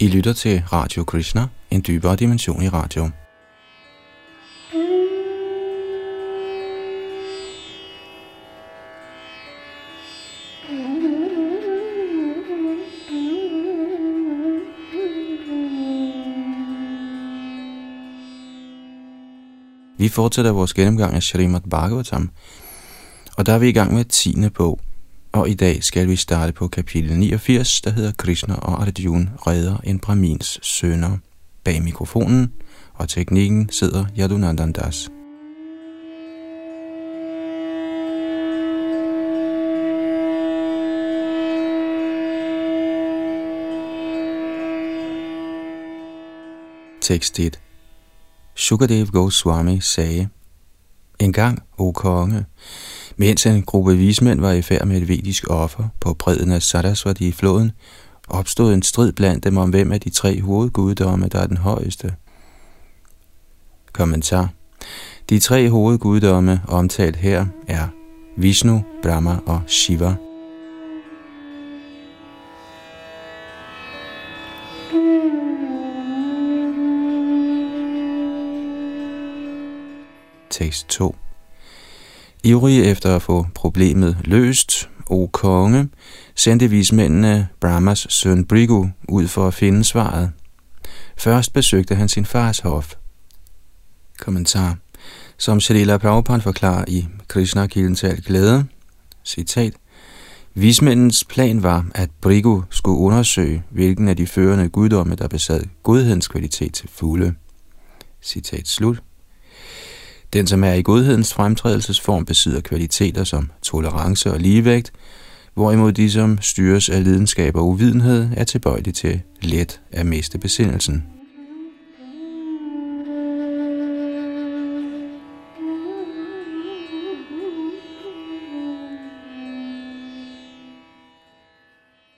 I lytter til Radio Krishna, en dybere dimension i radio. Vi fortsætter vores gennemgang af Srimad Bhagavatam, og der er vi i gang med 10. bog, og i dag skal vi starte på kapitel 89, der hedder Krishna og Arjuna redder en Brahmins sønner. Bag mikrofonen og teknikken sidder Yadunandan Das. Tekst 1 Shukadev Goswami sagde, En gang, o konge, mens en gruppe vismænd var i færd med et vedisk offer på bredden af Sarasvati i floden, opstod en strid blandt dem om, hvem af de tre hovedguddomme, der er den højeste. Kommentar. De tre hovedguddomme, omtalt her, er Vishnu, Brahma og Shiva. Tekst 2 Ivrige efter at få problemet løst, o konge, sendte vismændene Brahmas søn Brigu ud for at finde svaret. Først besøgte han sin fars hof. Kommentar. Som Shalila Prabhupada forklarer i Krishna kilden til glæde, citat, Vismændens plan var, at Brigu skulle undersøge, hvilken af de førende guddomme, der besad godhedens kvalitet til fulde. Citat slut. Den, som er i godhedens fremtrædelsesform, besidder kvaliteter som tolerance og ligevægt, hvorimod de, som styres af lidenskab og uvidenhed, er tilbøjelige til let at miste besindelsen.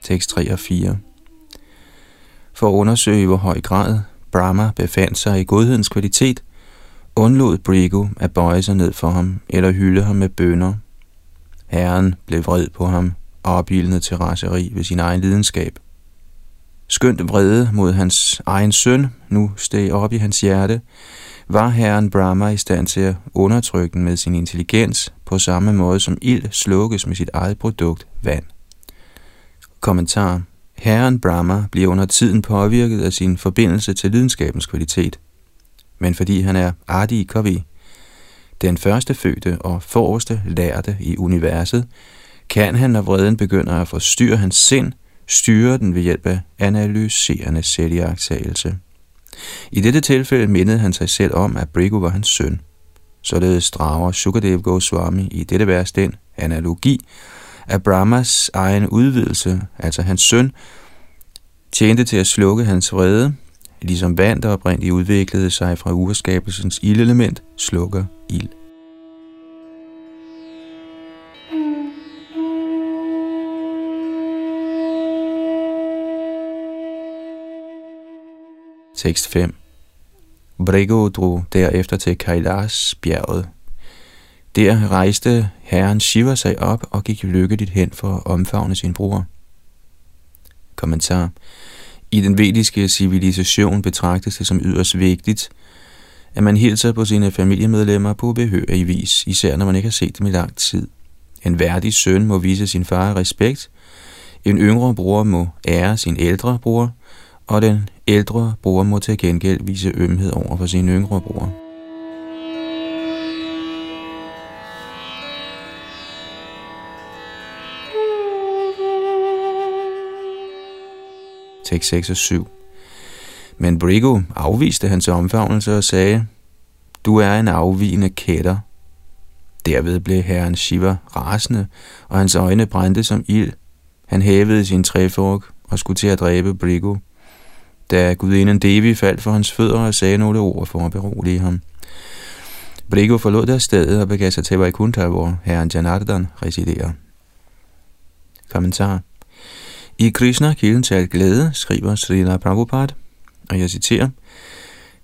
Tekst 3 og 4 For at undersøge, hvor høj grad Brahma befandt sig i godhedens kvalitet, undlod Brigo at bøje sig ned for ham eller hylde ham med bønder. Herren blev vred på ham og opildnet til raseri ved sin egen lidenskab. Skønt vrede mod hans egen søn nu steg op i hans hjerte, var herren Brahma i stand til at undertrykke den med sin intelligens på samme måde som ild slukkes med sit eget produkt, vand. Kommentar. Herren Brahma bliver under tiden påvirket af sin forbindelse til lidenskabens kvalitet – men fordi han er Adi Kavi, den første fødte og forreste lærte i universet, kan han, når vreden begynder at forstyrre hans sind, styre den ved hjælp af analyserende selvjagtagelse. I dette tilfælde mindede han sig selv om, at Brigu var hans søn. Således drager Sukadev Goswami i dette vers den analogi, at Brahmas egen udvidelse, altså hans søn, tjente til at slukke hans vrede, ligesom vand, der oprindeligt udviklede sig fra urskabelsens ildelement, slukker ild. Tekst 5 Brigo drog derefter til Kailas bjerget. Der rejste herren Shiva sig op og gik lykkeligt hen for at omfavne sin bror. Kommentar i den vediske civilisation betragtes det som yderst vigtigt, at man hilser på sine familiemedlemmer på behørig vis, især når man ikke har set dem i lang tid. En værdig søn må vise sin far respekt, en yngre bror må ære sin ældre bror, og den ældre bror må til gengæld vise ømhed over for sin yngre bror. Tekst 6 og 7. Men Brigo afviste hans omfavnelse og sagde, Du er en afvigende kætter. Derved blev herren Shiva rasende, og hans øjne brændte som ild. Han hævede sin træfork og skulle til at dræbe Brigo. Da gudinden Devi faldt for hans fødder og sagde nogle ord for at berolige ham. Brigo forlod der stedet og begav sig til Vaikuntha, hvor herren Janardhan residerer. Kommentar i Krishna, kilden til alt glæde, skriver Srila Prabhupada, og jeg citerer,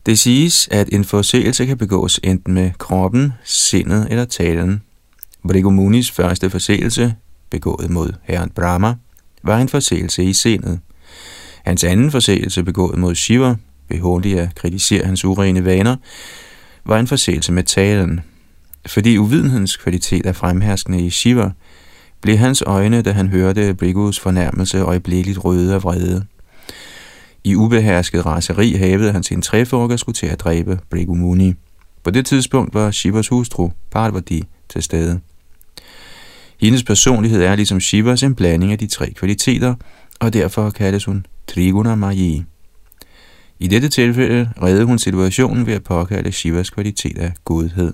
Det siges, at en forseelse kan begås enten med kroppen, sindet eller talen. Brigumunis første forseelse, begået mod herren Brahma, var en forseelse i sindet. Hans anden forseelse begået mod Shiva, ved håndelig at kritisere hans urene vaner, var en forseelse med talen. Fordi uvidenhedens kvalitet er fremherskende i Shiva, blev hans øjne, da han hørte Brigus fornærmelse, øjeblikkeligt røde af vrede. I ubehersket raseri havede han sin træfork og skulle til at dræbe Brigumuni. På det tidspunkt var Shivas hustru, Parvati, til stede. Hendes personlighed er ligesom Shivas en blanding af de tre kvaliteter, og derfor kaldes hun Triguna Maji. I dette tilfælde redde hun situationen ved at påkalde Shivas kvalitet af godhed.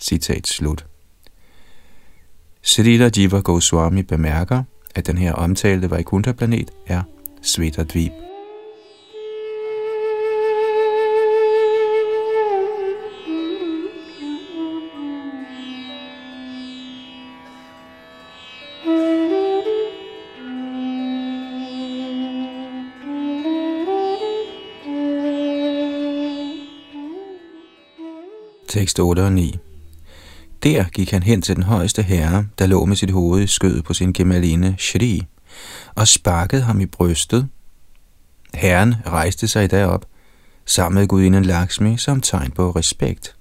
Citat slut. Srila Jiva Goswami bemærker, at den her omtalte Vaikuntha-planet er Svetadvip. Tekst 8 og 9 der gik han hen til den højeste herre, der lå med sit hoved i skødet på sin gemaline Shri, og sparkede ham i brystet. Herren rejste sig derop, sammen med gudinden Lakshmi som tegn på respekt.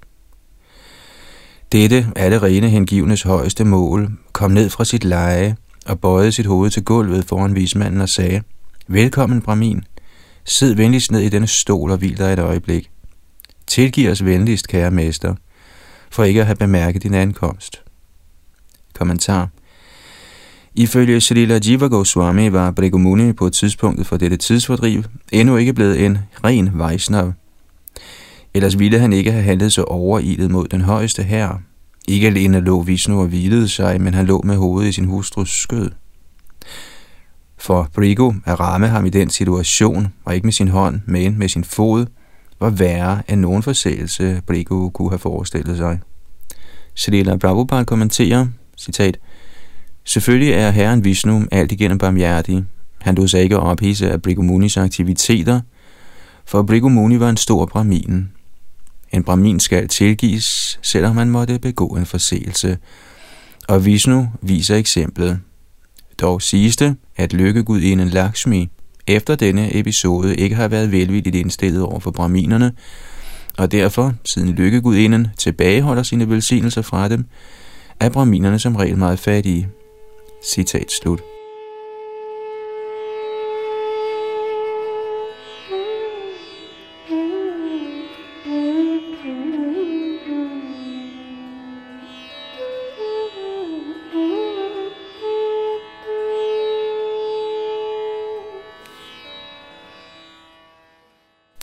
Dette alle rene hengivnes højeste mål, kom ned fra sit leje og bøjede sit hoved til gulvet foran vismanden og sagde, Velkommen, Brahmin. Sid venligst ned i denne stol og hvil dig et øjeblik. Tilgiv os venligst, kære mester, for ikke at have bemærket din ankomst. Kommentar Ifølge Srila Jiva Goswami var Brigumuni på tidspunktet for dette tidsfordriv endnu ikke blevet en ren Vaishnav. Ellers ville han ikke have handlet så overilet mod den højeste herre. Ikke alene lå Vishnu og hvilede sig, men han lå med hovedet i sin hustrus skød. For Brigo at ramme ham i den situation, og ikke med sin hånd, men med sin fod, var værre end nogen forseelse, Brigu kunne have forestillet sig. Srila Prabhupada kommenterer, citat, Selvfølgelig er Herren Vishnu alt igennem barmhjertig. Han lod sig ikke ophisse af Brigumunis aktiviteter, for Brigumuni var en stor brahmin. En brahmin skal tilgives, selvom man måtte begå en forseelse, og Vishnu viser eksemplet. Dog siges det, at lykkegudinden Lakshmi efter denne episode ikke har været velvilligt indstillet over for braminerne, og derfor, siden lykkegudinden tilbageholder sine velsignelser fra dem, er braminerne som regel meget fattige. Citat slut.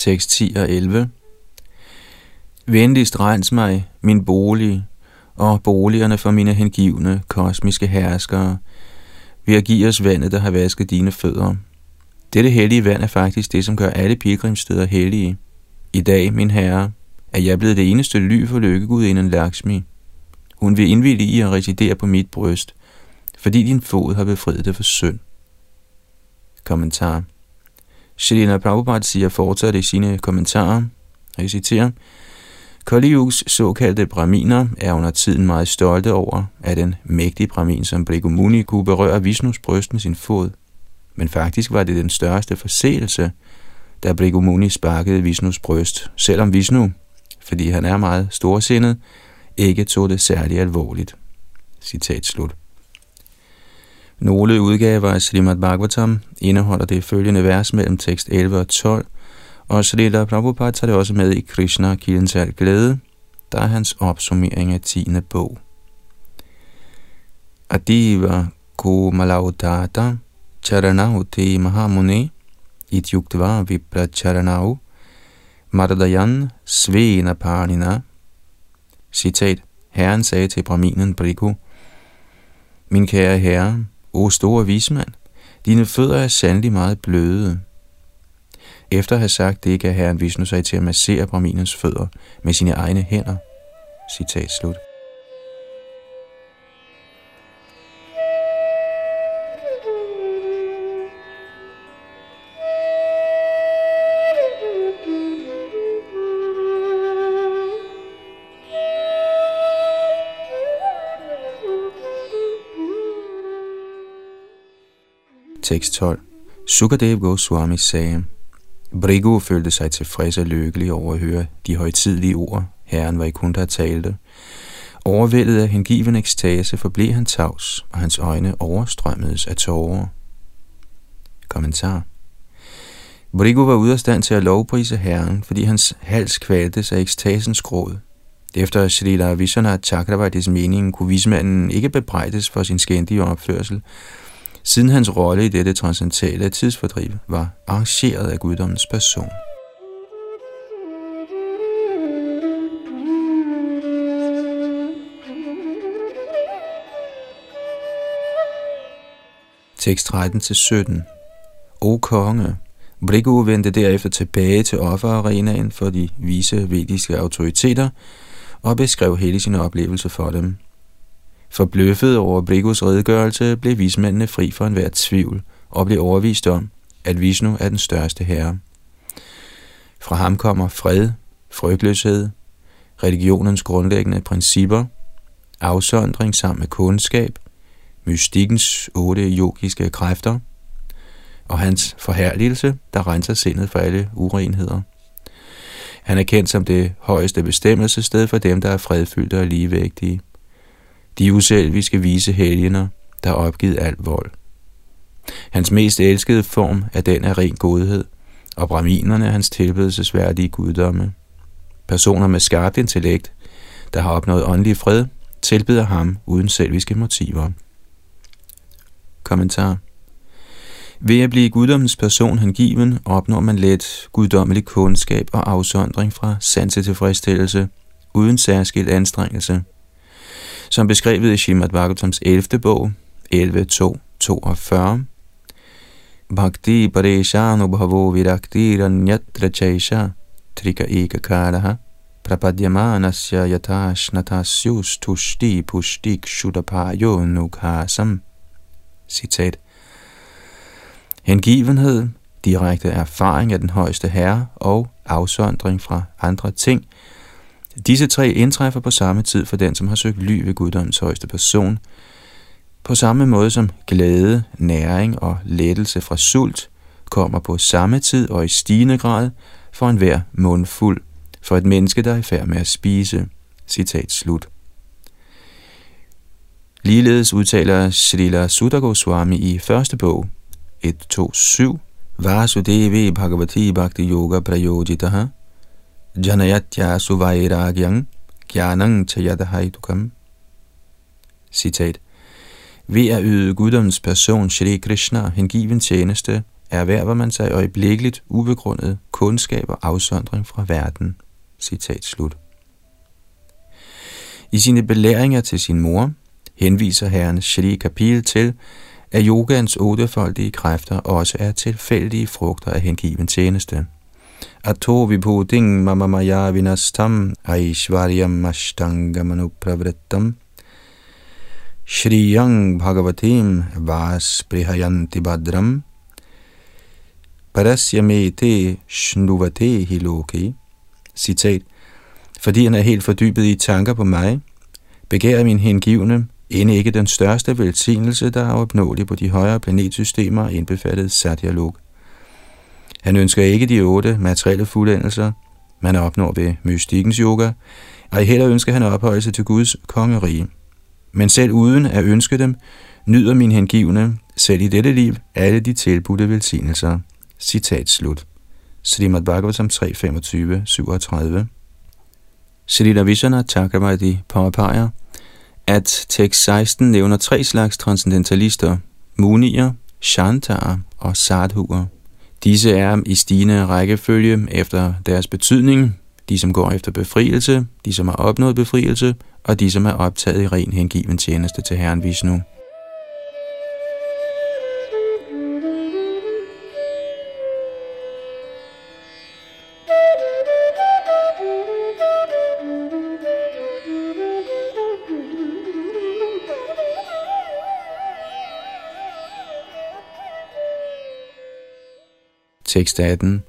Tekst 10 og 11. Venligst rens mig, min bolig, og boligerne for mine hengivne kosmiske herskere, ved at give os vandet, der har vasket dine fødder. Dette hellige vand er faktisk det, som gør alle pilgrimsteder hellige. I dag, min herre, er jeg blevet det eneste ly for lykkegudinden Lakshmi. Hun vil indvillige i at residere på mit bryst, fordi din fod har befriet det for synd. Kommentar Srila Prabhupada siger fortsat i sine kommentarer, og jeg citerer, Kaliugs såkaldte braminer er under tiden meget stolte over, at den mægtige bramin som Brigumuni kunne berøre Vishnus bryst med sin fod. Men faktisk var det den største forseelse, da Brigumuni sparkede Vishnus bryst, selvom Vishnu, fordi han er meget storsindet, ikke tog det særlig alvorligt. Citat slut. Nogle udgaver af Srimad Bhagavatam indeholder det følgende vers mellem tekst 11 og 12, og Srila Prabhupada tager det også med i Krishna, kilden til alt glæde, der er hans opsummering af 10. bog. Adiva Kumalaudata Charanauti Mahamuni Ityuktva Vipra Charanau Mardayan Svena Parnina Citat Herren sagde til Brahminen Briku Min kære herre, O store vismand, dine fødder er sandelig meget bløde. Efter at have sagt det, gav herren Vishnu sig til at massere Brahminens fødder med sine egne hænder. Citat slut. Tekst 12. Sukadev Goswami sagde, Brigu følte sig tilfreds og lykkelig over at høre de højtidlige ord, herren var i kun der talte. Overvældet af hengiven ekstase forblev han tavs, og hans øjne overstrømmedes af tårer. Kommentar Brigu var ude af stand til at lovprise herren, fordi hans hals kvaltes af ekstasens gråd. Efter Srila Vishwanath Chakravartis mening kunne vismanden ikke bebrejdes for sin skændige opførsel, siden hans rolle i dette transcendentale tidsfordriv var arrangeret af guddommens person. Tekst 13-17 O konge, Brigu vendte derefter tilbage til offerarenaen for de vise vediske autoriteter og beskrev hele sin oplevelse for dem. Forbløffet over Brigos redegørelse blev vismændene fri for enhver tvivl og blev overvist om, at Vishnu er den største herre. Fra ham kommer fred, frygtløshed, religionens grundlæggende principper, afsondring sammen med kundskab, mystikkens otte yogiske kræfter og hans forherligelse, der renser sindet for alle urenheder. Han er kendt som det højeste bestemmelsessted for dem, der er fredfyldte og ligevægtige. De uselviske vise helgener, der har opgivet al vold. Hans mest elskede form er den af ren godhed, og braminerne er hans tilbedelsesværdige guddomme. Personer med skarpt intellekt, der har opnået åndelig fred, tilbeder ham uden selviske motiver. Kommentar Ved at blive guddommens person hengiven, opnår man let guddommelig kundskab og afsondring fra sansetilfredsstillelse, uden særskilt anstrengelse – som beskrevet i Shimad Bhagavatams 11. bog, 11.2.42. Bhakti pareshanu bhavo virakti ranyatra chaisha trika eka Karaha prapadyamanasya Yatashnatasyus tushti pushtik shudapayo nukhasam. Citat. Hengivenhed, direkte erfaring af den højeste herre og afsondring fra andre ting – Disse tre indtræffer på samme tid for den, som har søgt ly ved guddommens højeste person, på samme måde som glæde, næring og lettelse fra sult kommer på samme tid og i stigende grad for enhver mundfuld for et menneske, der er i færd med at spise. Citat slut. Ligeledes udtaler Srila Sutta Goswami i første bog 1.2.7 Vasudevi Bhagavati Bhakti Yoga Prayojitaha Janayatya suvairagyang gyanang chayadahaitukam. Citat. Ved at yde guddoms person Shri Krishna hengiven tjeneste, erhverver man sig øjeblikkeligt ubegrundet kundskab og afsondring fra verden. Citat slut. I sine belæringer til sin mor henviser herren Shri Kapil til, at yogans ottefoldige kræfter også er tilfældige frugter af hengiven tjeneste. Ato vibhuting mama maya vinastam aishvaryam ashtangamanupravrittam. Shriyang bhagavatim vas prihayanti badram Parasyamete shnuvate Hiloki Citat. Fordi han er helt fordybet i tanker på mig, begærer min hengivne end ikke den største velsignelse, der er opnåelig på de højere planetsystemer, indbefattet Satyalok. Han ønsker ikke de otte materielle fuldendelser, man opnår ved mystikkens yoga, og heller ønsker han ophøjelse til Guds kongerige. Men selv uden at ønske dem, nyder min hengivne, selv i dette liv, alle de tilbudte velsignelser. Citat slut. Srimad Bhagavatam 3.25-37 Srila Vishana Chakravarti påpeger, at tekst 16 nævner tre slags transcendentalister, munier, shantaer og sadhuer. Disse er i stigende rækkefølge efter deres betydning, de som går efter befrielse, de som har opnået befrielse, og de som er optaget i ren hengiven tjeneste til Herren Vishnu. Tekst 18.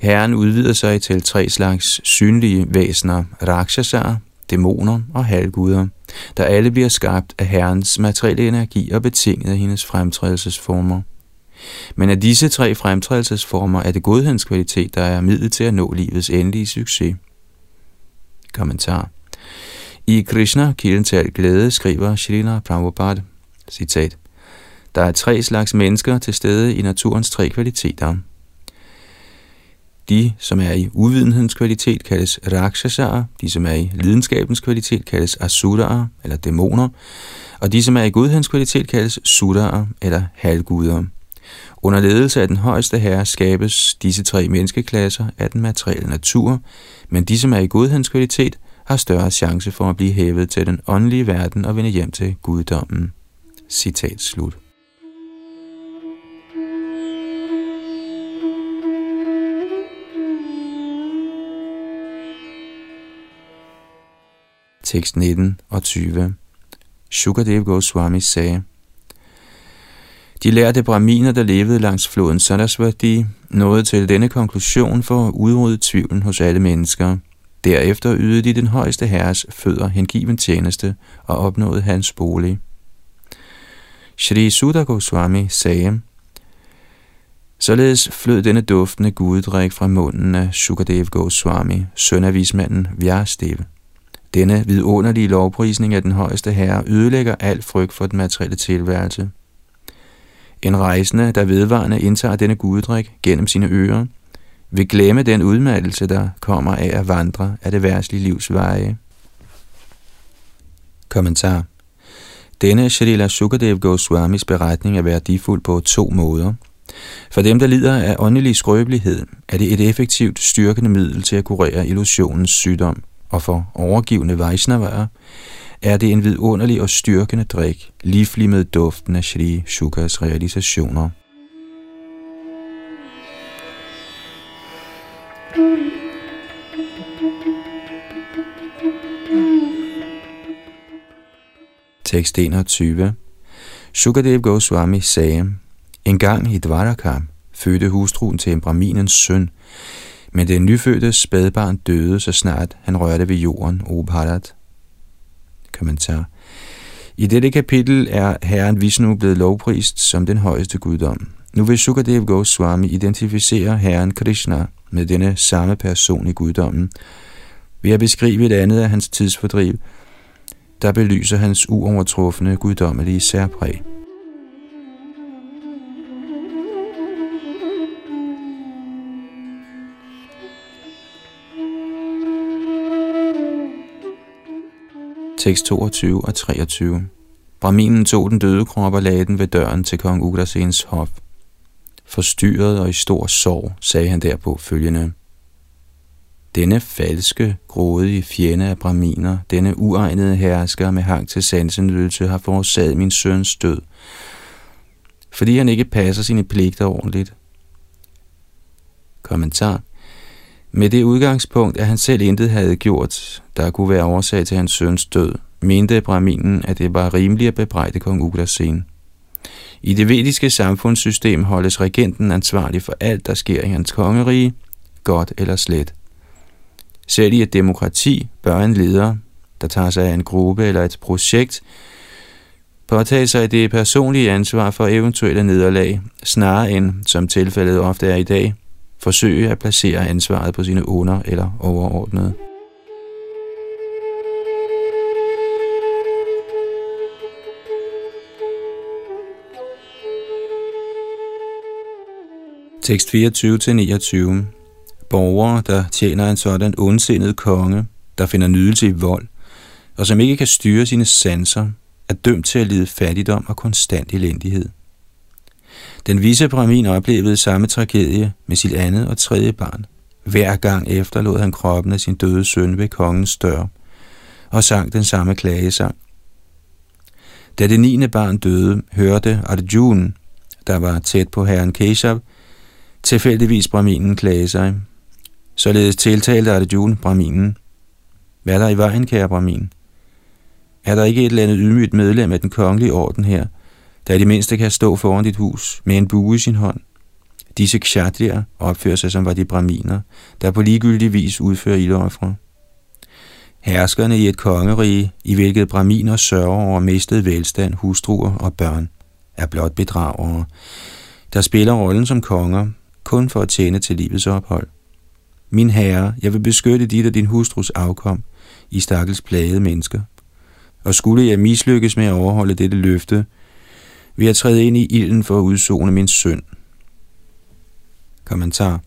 Herren udvider sig til tre slags synlige væsener, rakshasar, dæmoner og halvguder, der alle bliver skabt af Herrens materielle energi og betinget af hendes fremtrædelsesformer. Men af disse tre fremtrædelsesformer er det godhedens kvalitet, der er middel til at nå livets endelige succes. Kommentar I Krishna, kilden til alt glæde, skriver Srila Prabhupada, citat, Der er tre slags mennesker til stede i naturens tre kvaliteter. De, som er i uvidenhedens kvalitet, kaldes rakshasar. De, som er i lidenskabens kvalitet, kaldes asuraer, eller dæmoner. Og de, som er i godhedens kvalitet, kaldes suraer, eller halvguder. Under ledelse af den højeste herre skabes disse tre menneskeklasser af den materielle natur, men de, som er i godhedens kvalitet, har større chance for at blive hævet til den åndelige verden og vende hjem til guddommen. Citat slut. Tekst 19 og 20 Shukadev Goswami sagde, De lærte braminer, der levede langs floden Sarasvati, nåede til denne konklusion for at udrydde tvivlen hos alle mennesker. Derefter ydede de den højeste herres fødder hengiven tjeneste og opnåede hans bolig. Shri Sudha Goswami sagde, Således flød denne duftende guddrik fra munden af Sukadev Goswami, søn af vismanden Vyasdev. Denne vidunderlige lovprisning af den højeste herre ødelægger al frygt for den materielle tilværelse. En rejsende, der vedvarende indtager denne guddrik gennem sine ører, vil glemme den udmattelse, der kommer af at vandre af det værtslige livs veje. Kommentar Denne Shalila Sukadev Goswamis beretning er værdifuld på to måder. For dem, der lider af åndelig skrøbelighed, er det et effektivt styrkende middel til at kurere illusionens sygdom – og for overgivende Vaishnavaer er det en vidunderlig og styrkende drik, livlig med duften af Shri Shukas realisationer. Tekst 21 Shukadev Goswami sagde, En gang i Dvaraka fødte hustruen til en braminens søn, men det nyfødte spædbarn døde, så snart han rørte ved jorden, O Bharat. Kommentar. I dette kapitel er Herren Vishnu blevet lovprist som den højeste guddom. Nu vil Sukadev Goswami identificere Herren Krishna med denne samme person i guddommen, ved at beskrive et andet af hans tidsfordriv, der belyser hans uovertrufne guddommelige særpræg. Tekst 22 og 23. Braminen tog den døde krop og lagde den ved døren til kong Ugrasens hof. Forstyrret og i stor sorg sagde han derpå følgende. Denne falske, grådige fjende af braminer, denne uegnede hersker med hang til sansenydelse, har forårsaget min søns død, fordi han ikke passer sine pligter ordentligt. Kommentar med det udgangspunkt, at han selv intet havde gjort, der kunne være årsag til hans søns død, mente Brahminen, at det var rimeligt at bebrejde kong Ugrasen. I det vediske samfundssystem holdes regenten ansvarlig for alt, der sker i hans kongerige, godt eller slet. Selv i et demokrati bør en leder, der tager sig af en gruppe eller et projekt, påtage sig det personlige ansvar for eventuelle nederlag, snarere end, som tilfældet ofte er i dag, forsøge at placere ansvaret på sine under- eller overordnede. Tekst 24-29 Borgere, der tjener en sådan ondsindet konge, der finder nydelse i vold, og som ikke kan styre sine sanser, er dømt til at lide fattigdom og konstant elendighed. Den vise Brahmin oplevede samme tragedie med sit andet og tredje barn. Hver gang efterlod han kroppen af sin døde søn ved kongens dør og sang den samme klagesang. Da det niende barn døde, hørte Arjun, der var tæt på herren Keshav, tilfældigvis Brahminen klage sig. Således tiltalte Arjun Brahminen. Hvad er der i vejen, kære Brahmin? Er der ikke et eller andet ydmygt medlem af den kongelige orden her, der i det mindste kan stå foran dit hus med en bue i sin hånd. Disse kshatriyer opfører sig som var de braminer, der på ligegyldig vis udfører ildoffre. Herskerne i et kongerige, i hvilket braminer sørger over mistet velstand, hustruer og børn, er blot bedragere. der spiller rollen som konger, kun for at tjene til livets ophold. Min herre, jeg vil beskytte dit og din hustrus afkom i stakkels plagede mennesker. Og skulle jeg mislykkes med at overholde dette løfte, ved at træde ind i ilden for at udzone min synd. Kommentar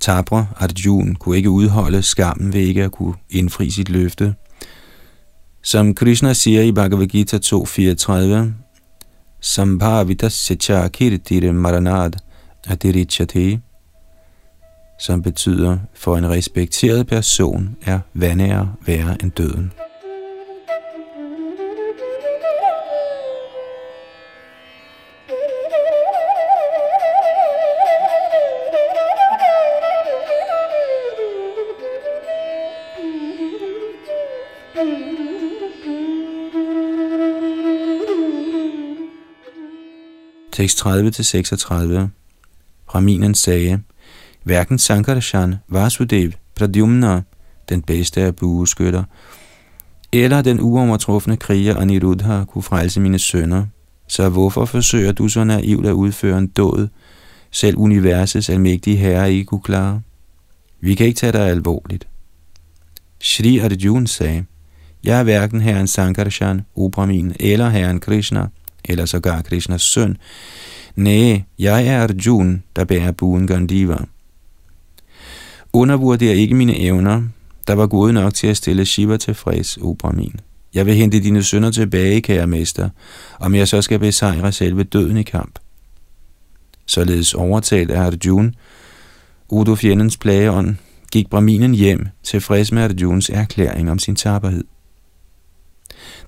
Tabre Arjun kunne ikke udholde skammen ved ikke at kunne indfri sit løfte. Som Krishna siger i Bhagavad Gita 2.34, Sambhavita Secha Kirtire Maranad Adirichate, som betyder, for en respekteret person er vandære værre end døden. 30-36. Brahminen sagde, hverken Sankarshan, Vasudev, Pradyumna, den bedste af bueskytter, eller den uovertrufne kriger Aniruddha kunne frelse mine sønner. Så hvorfor forsøger du så naivt at udføre en død, selv universets almægtige herre ikke kunne klare? Vi kan ikke tage dig alvorligt. Shri Arjuna sagde, jeg er hverken herren Sankarshan, Ubramin eller herren Krishna, eller sågar Krishnas søn. Nej, jeg er Arjun, der bærer buen Gandiva. Undervurder ikke mine evner, der var gode nok til at stille Shiva tilfreds, o Brahmin. Jeg vil hente dine sønner tilbage, kære mester, om jeg så skal besejre selve døden i kamp. Således overtalt af Arjun, Udo fjendens plageånd, gik Brahminen hjem, tilfreds med Arjuns erklæring om sin taberhed.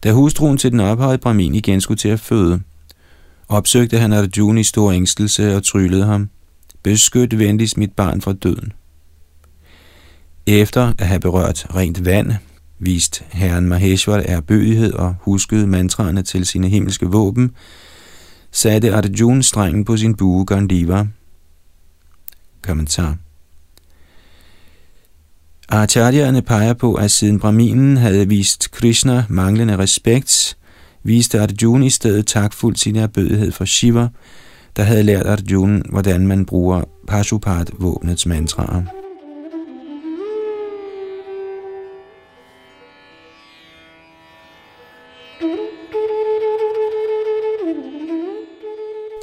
Da hustruen til den ophøjede Brahmin igen skulle til at føde, opsøgte han Arjuna i stor ængstelse og tryllede ham, beskyt venligst mit barn fra døden. Efter at have berørt rent vand, vist herren Maheshwar erbødighed og huskede mantraerne til sine himmelske våben, satte Arjuna strengen på sin bue Gandiva. Kommentar Acharyerne peger på, at siden Brahminen havde vist Krishna manglende respekt, viste Arjuna i stedet takfuldt sin erbødighed for Shiva, der havde lært Arjuna, hvordan man bruger Pashupat-våbnets mantraer.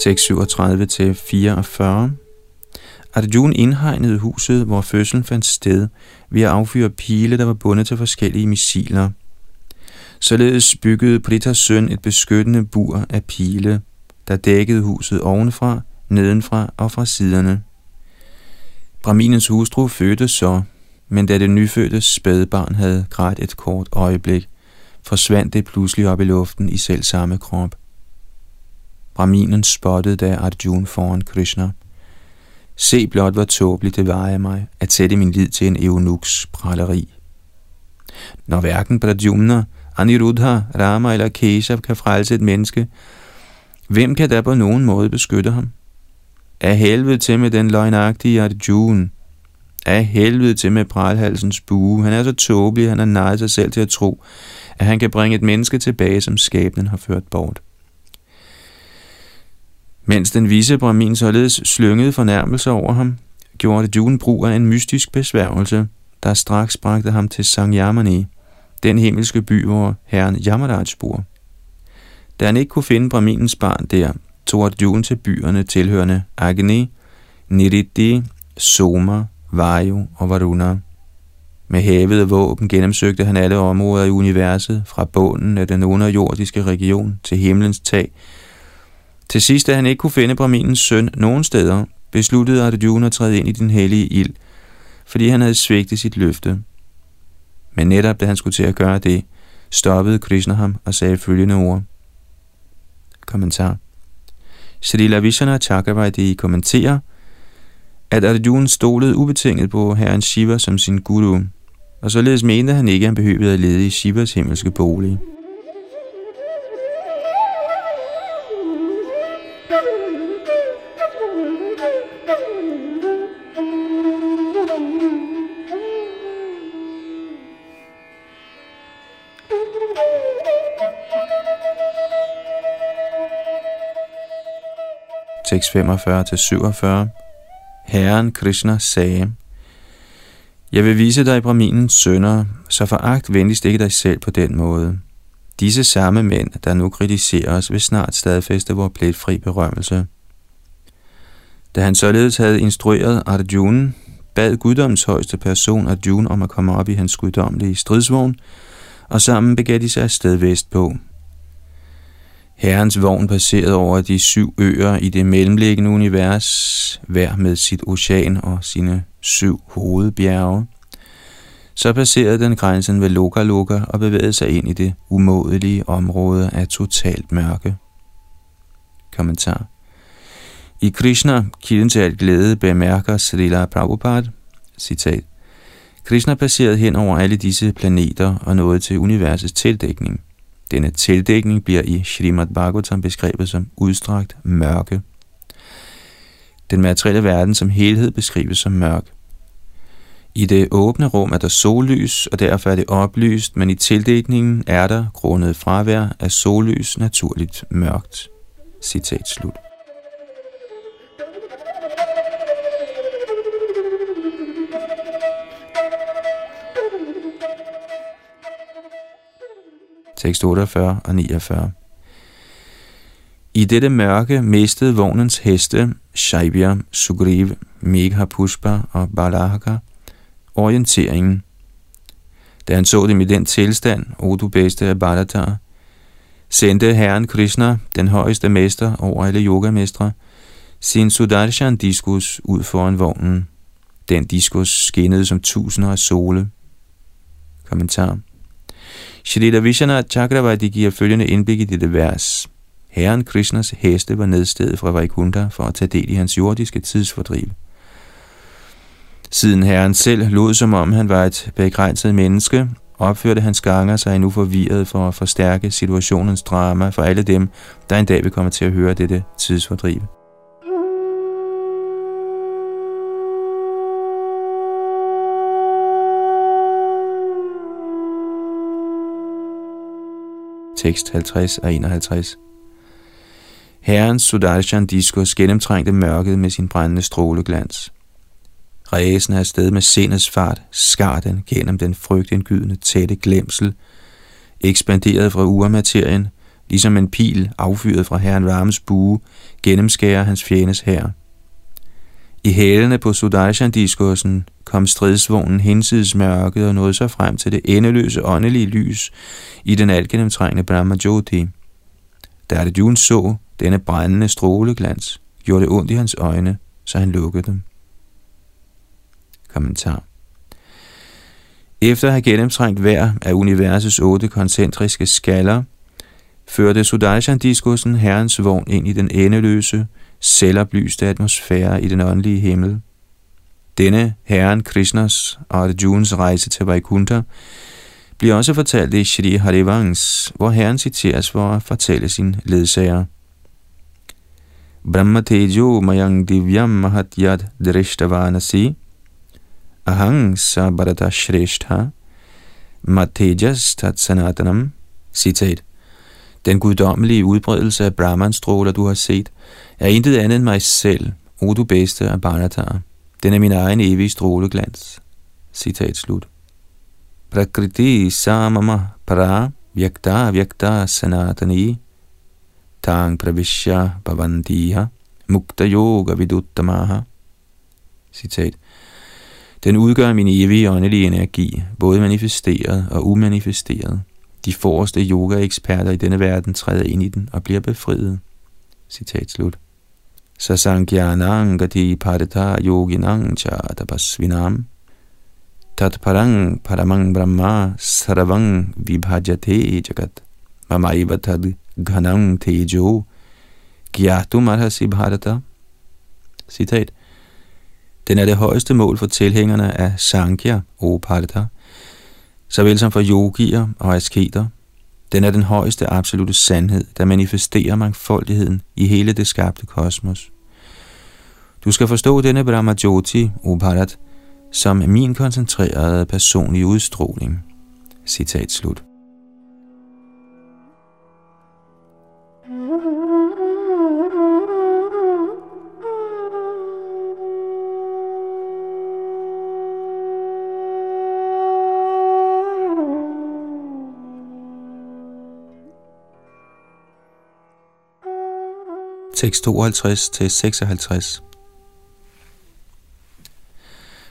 Tekst 37 til 44 Arjun indhegnede huset, hvor fødslen fandt sted, ved at affyre pile, der var bundet til forskellige missiler. Således byggede Pritas søn et beskyttende bur af pile, der dækkede huset ovenfra, nedenfra og fra siderne. Braminens hustru fødte så, men da det nyfødte spædbarn havde grædt et kort øjeblik, forsvandt det pludselig op i luften i selv samme krop. Braminen spottede da Arjuna foran Krishna. Se blot, hvor tåbeligt det var af mig at sætte min lid til en eunuks praleri. Når hverken Pradyumna, Aniruddha, Rama eller Keshav kan frelse et menneske, hvem kan da på nogen måde beskytte ham? Af helvede til med den løgnagtige Arjuna. Af helvede til med pralhalsens bue. Han er så tåbelig, han har nejet sig selv til at tro, at han kan bringe et menneske tilbage, som skæbnen har ført bort. Mens den vise Brahmin således slyngede fornærmelser over ham, gjorde June brug af en mystisk besværgelse, der straks bragte ham til Sangyamani, den himmelske by, hvor herren Yamaraj bor. Da han ikke kunne finde Brahminens barn der, tog Arjuna til byerne tilhørende Agni, Niriti, Soma, Vayu og Varuna. Med havet og våben gennemsøgte han alle områder i universet, fra bunden af den underjordiske region til himlens tag, til sidst, da han ikke kunne finde Brahminens søn nogen steder, besluttede Arjuna at træde ind i den hellige ild, fordi han havde svigtet sit løfte. Men netop da han skulle til at gøre det, stoppede Krishna ham og sagde følgende ord. Kommentar. Srila Vishana Chakravarti kommenterer, at Arjuna stolede ubetinget på herren Shiva som sin guru, og således mente han ikke, at han behøvede at lede i Shivas himmelske bolig. Tekst 45-47 Herren Krishna sagde, Jeg vil vise dig Brahminens sønner, så foragt venligst ikke dig selv på den måde. Disse samme mænd, der nu kritiserer os, vil snart stadfæste vores pletfri berømmelse. Da han således havde instrueret Arjuna, bad guddoms højeste person Arjuna om at komme op i hans guddommelige stridsvogn, og sammen begav de sig afsted vestpå. Herrens vogn passerede over de syv øer i det mellemliggende univers, hver med sit ocean og sine syv hovedbjerge. Så passerede den grænsen ved Loka Loka og bevægede sig ind i det umådelige område af totalt mørke. Kommentar I Krishna, kilden til alt glæde, bemærker Srila Prabhupada, citat, Krishna passerede hen over alle disse planeter og nåede til universets tildækning. Denne tildækning bliver i Srimad Bhagavatam beskrevet som udstrakt mørke. Den materielle verden som helhed beskrives som mørk. I det åbne rum er der sollys, og derfor er det oplyst, men i tildækningen er der, grundet fravær af sollys, naturligt mørkt. Citat slut. Tekst 48 og 49. I dette mørke mistede vognens heste, Shaibya, Sugriv, Meghapushpa og Balahaka, orienteringen. Da han så dem i den tilstand, o du bedste af Balatar, sendte herren Krishna, den højeste mester over alle yogamestre, sin Sudarshan diskus ud foran vognen. Den diskus skinnede som tusinder af sole. Kommentar Shrita Vishwanath Chakravarti giver følgende indblik i dette vers. Herren Krishnas heste var nedstedet fra Vaikuntha for at tage del i hans jordiske tidsfordriv. Siden herren selv lod som om han var et begrænset menneske, opførte hans ganger sig nu forvirret for at forstærke situationens drama for alle dem, der en dag vil komme til at høre dette tidsfordriv. Tekst 50 og 51. Herren Sudarshan diskus gennemtrængte mørket med sin brændende stråleglans. Ræsen er sted med sindets fart skar den gennem den frygtindgydende tætte glemsel, ekspanderet fra urmaterien, ligesom en pil affyret fra herren Varmes bue, gennemskærer hans fjendes herre. I hælene på Sudarshan-diskursen kom stridsvognen hinsides mørket og nåede sig frem til det endeløse åndelige lys i den altgennemtrængende Brahma Jyoti. Da Arjuna så denne brændende stråleglans, gjorde det ondt i hans øjne, så han lukkede dem. Kommentar Efter at have gennemtrængt hver af universets otte koncentriske skaller, førte Sudarshan-diskursen herrens vogn ind i den endeløse, selvoplyste atmosfære i den åndelige himmel. Denne herren Krishnas og Arjuns rejse til Vaikuntha bliver også fortalt i Shri Harivangs, hvor herren citeres for at fortælle sin ledsager. Brahma tejo mayang divyam mahatyad drishtavanasi ahang Sabarata shreshtha matejas tat sanatanam Citat. Den guddommelige udbredelse af Brahman-stråler, du har set, er intet andet end mig selv, o du bedste af Bharatar. Den er min egen evige stråleglans. Citat slut. Prakriti samama para vyakta vyakta sanatani tang pravishya bhavandiha mukta yoga viduttamaha. Citat. Den udgør min evige åndelige energi, både manifesteret og umanifesteret. De forreste yogaeksperter i denne verden træder ind i den og bliver befriet. Citat slut. Sasankyanang gati padata yoginang cha tapasvinam parang paramang brahma saravang vibhajate jagat mamaiva tad ghanang tejo gyatum arhasi bharata. Citat. Den er det højeste mål for tilhængerne af Sankhya, o Parata, såvel som for yogier og asketer. Den er den højeste absolute sandhed, der manifesterer mangfoldigheden i hele det skabte kosmos. Du skal forstå denne Brahma Jyoti, Bharat, som min koncentrerede personlige udstråling. Citat slut. Tekst 52-56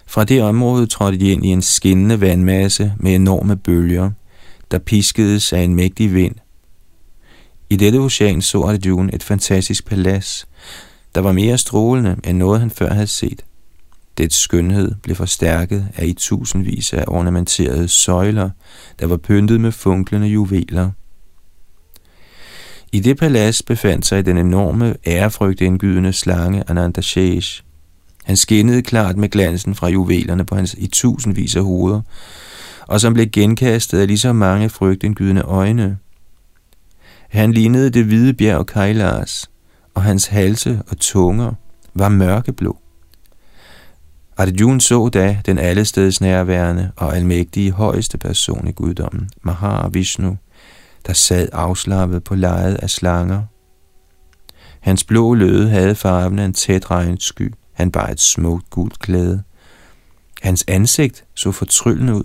Fra det område trådte de ind i en skinnende vandmasse med enorme bølger, der piskedes af en mægtig vind. I dette ocean så Arjun et fantastisk palads, der var mere strålende end noget han før havde set. Dets skønhed blev forstærket af i tusindvis af ornamenterede søjler, der var pyntet med funklende juveler. I det palads befandt sig den enorme, ærefrygtindgydende slange Ananda Shesh. Han skinnede klart med glansen fra juvelerne på hans i tusindvis af hoveder, og som blev genkastet af lige så mange frygtindgydende øjne. Han lignede det hvide bjerg Kailas, og hans halse og tunger var mørkeblå. Arjun så da den allesteds nærværende og almægtige højeste person i guddommen, Mahavishnu, der sad afslappet på lejet af slanger. Hans blå løde havde farven af en tæt regnsky. Han bar et smukt gult klæde. Hans ansigt så fortryllende ud.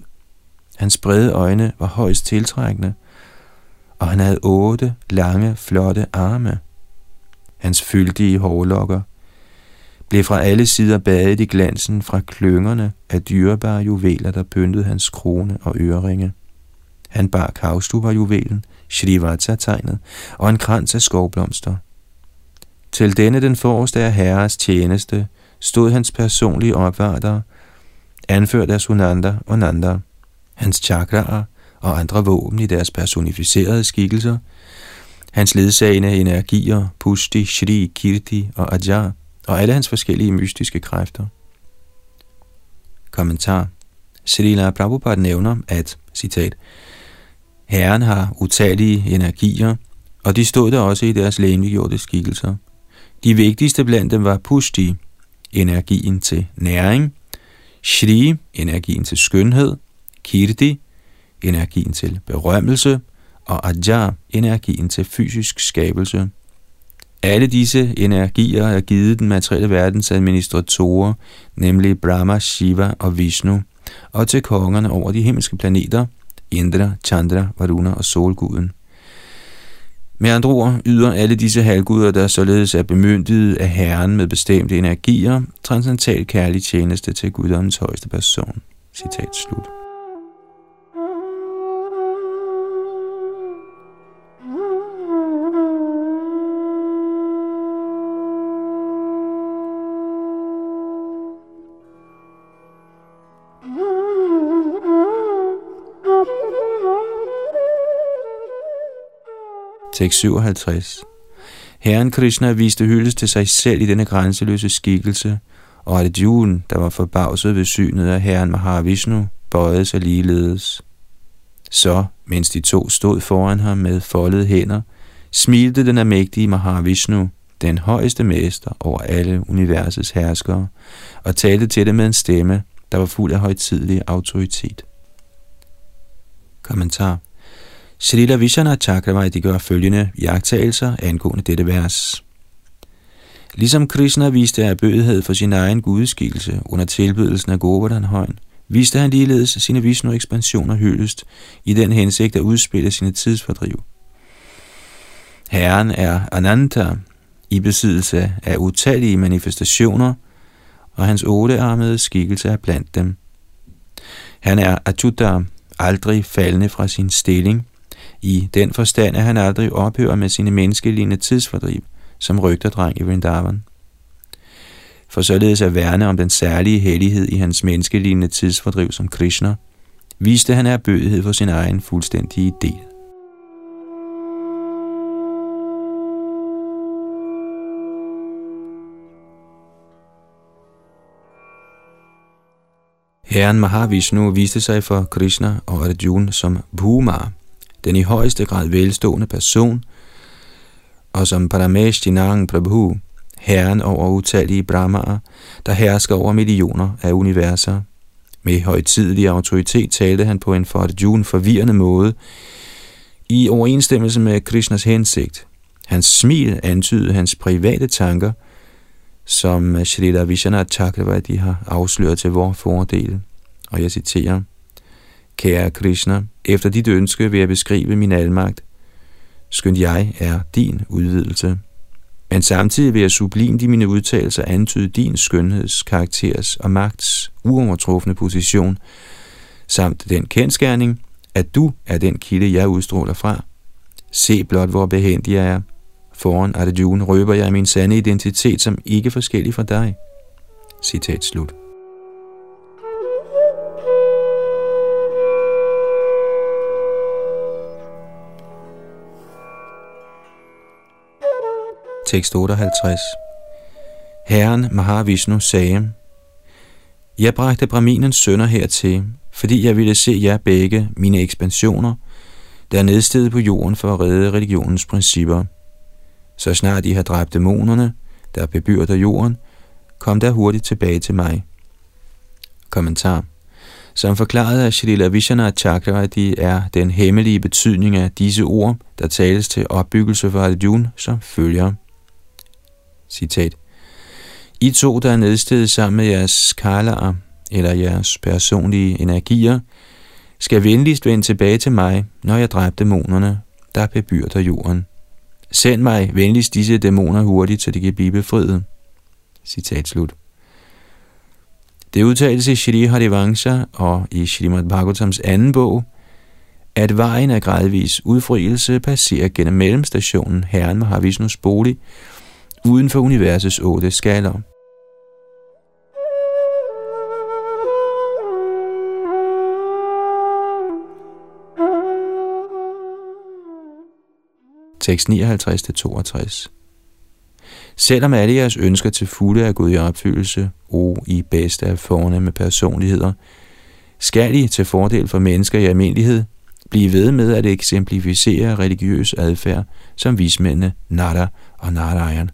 Hans brede øjne var højst tiltrækkende, og han havde otte lange, flotte arme. Hans fyldige hårlokker blev fra alle sider badet i glansen fra klyngerne af dyrebare juveler, der pyntede hans krone og øreringe. Han bar kavstuberjuvelen, Shrivata-tegnet og en krans af skovblomster. Til denne den forreste af herres tjeneste stod hans personlige opvarter, anført af Sunanda og Nanda, hans chakraer og andre våben i deres personificerede skikkelser, hans ledsagende energier, Pushti, Shri, Kirti og Ajar, og alle hans forskellige mystiske kræfter. Kommentar Srila Prabhupada nævner, at, citat, Herren har utallige energier, og de stod der også i deres læmegjorte skikkelser. De vigtigste blandt dem var Pushti, energien til næring, Shri, energien til skønhed, Kirti, energien til berømmelse, og Ajar, energien til fysisk skabelse. Alle disse energier er givet den materielle verdens administratorer, nemlig Brahma, Shiva og Vishnu, og til kongerne over de himmelske planeter, Indra, Chandra, Varuna og Solguden. Med andre ord yder alle disse halvguder, der således er bemyndiget af Herren med bestemte energier, transcendental kærlig tjeneste til guddommens højeste person. Citat slut. Tekst 57. Herren Krishna viste hyldest til sig selv i denne grænseløse skikkelse, og Arjuna, der var forbavset ved synet af herren Mahavishnu, bøjede sig ligeledes. Så, mens de to stod foran ham med foldede hænder, smilte den almægtige Mahavishnu, den højeste mester over alle universets herskere, og talte til dem med en stemme, der var fuld af højtidlig autoritet. Kommentar Srila Vishana Chakravarti gør følgende jagttagelser angående dette vers. Ligesom Krishna viste erbødighed for sin egen gudeskikkelse under tilbydelsen af Govardhanhøjen, viste han ligeledes sine Vishnu-ekspansioner hyldest i den hensigt at udspille sine tidsfordriv. Herren er Ananta i besiddelse af utallige manifestationer, og hans ottearmede skikkelse er blandt dem. Han er Achuta, aldrig faldende fra sin stilling, i den forstand, at han aldrig ophører med sine menneskelignende tidsfordriv, som rygterdreng i Vrindavan. For således at værne om den særlige hellighed i hans menneskelignende tidsfordriv som Krishna, viste han erbødighed for sin egen fuldstændige del. Herren Mahavishnu viste sig for Krishna og Arjuna som Bhuma, den i højeste grad velstående person, og som Parameshtinang Prabhu, herren over utallige brahmaer, der hersker over millioner af universer. Med højtidelig autoritet talte han på en for Arjuna forvirrende måde, i overensstemmelse med Krishnas hensigt. Hans smil antydede hans private tanker, som Shrita Vishana Chakravarti har afsløret til vores fordel. Og jeg citerer, Kære Krishna, efter dit ønske vil jeg beskrive min almagt. Skønt jeg er din udvidelse. Men samtidig vil jeg sublimt i mine udtalelser antyde din skønheds, karakteres og magts uovertrufne position, samt den kendskærning, at du er den kilde, jeg udstråler fra. Se blot, hvor behendig jeg er. Foran Arjuna røber jeg min sande identitet, som ikke forskellig fra dig. Citat slut. Tekst 58 Herren Mahavishnu sagde, Jeg bragte Brahminens sønner hertil, fordi jeg ville se jer begge, mine ekspansioner, der er nedstedet på jorden for at redde religionens principper. Så snart I har dræbt dæmonerne, der bebyrder jorden, kom der hurtigt tilbage til mig. Kommentar Som forklaret af Shrila Vishana Chakravarti er den hemmelige betydning af disse ord, der tales til opbyggelse for Arjuna, som følger. Citat. I to, der er nedstedet sammen med jeres kalaer, eller jeres personlige energier, skal venligst vende tilbage til mig, når jeg dræbte dæmonerne, der bebyrder jorden. Send mig venligst disse dæmoner hurtigt, så de kan blive befriet. Citat slut. Det udtales i Shri Harivansa og i Srimad Bhagavatams anden bog, at vejen af gradvis udfrielse passerer gennem mellemstationen Herren Mahavishnus bolig, uden for universets otte skaler. Tekst 59-62 Selvom alle jeres ønsker til fulde er gået i opfyldelse, o i bedste af fornemme personligheder, skal I til fordel for mennesker i almindelighed blive ved med at eksemplificere religiøs adfærd som vismændene Nada og Narayan.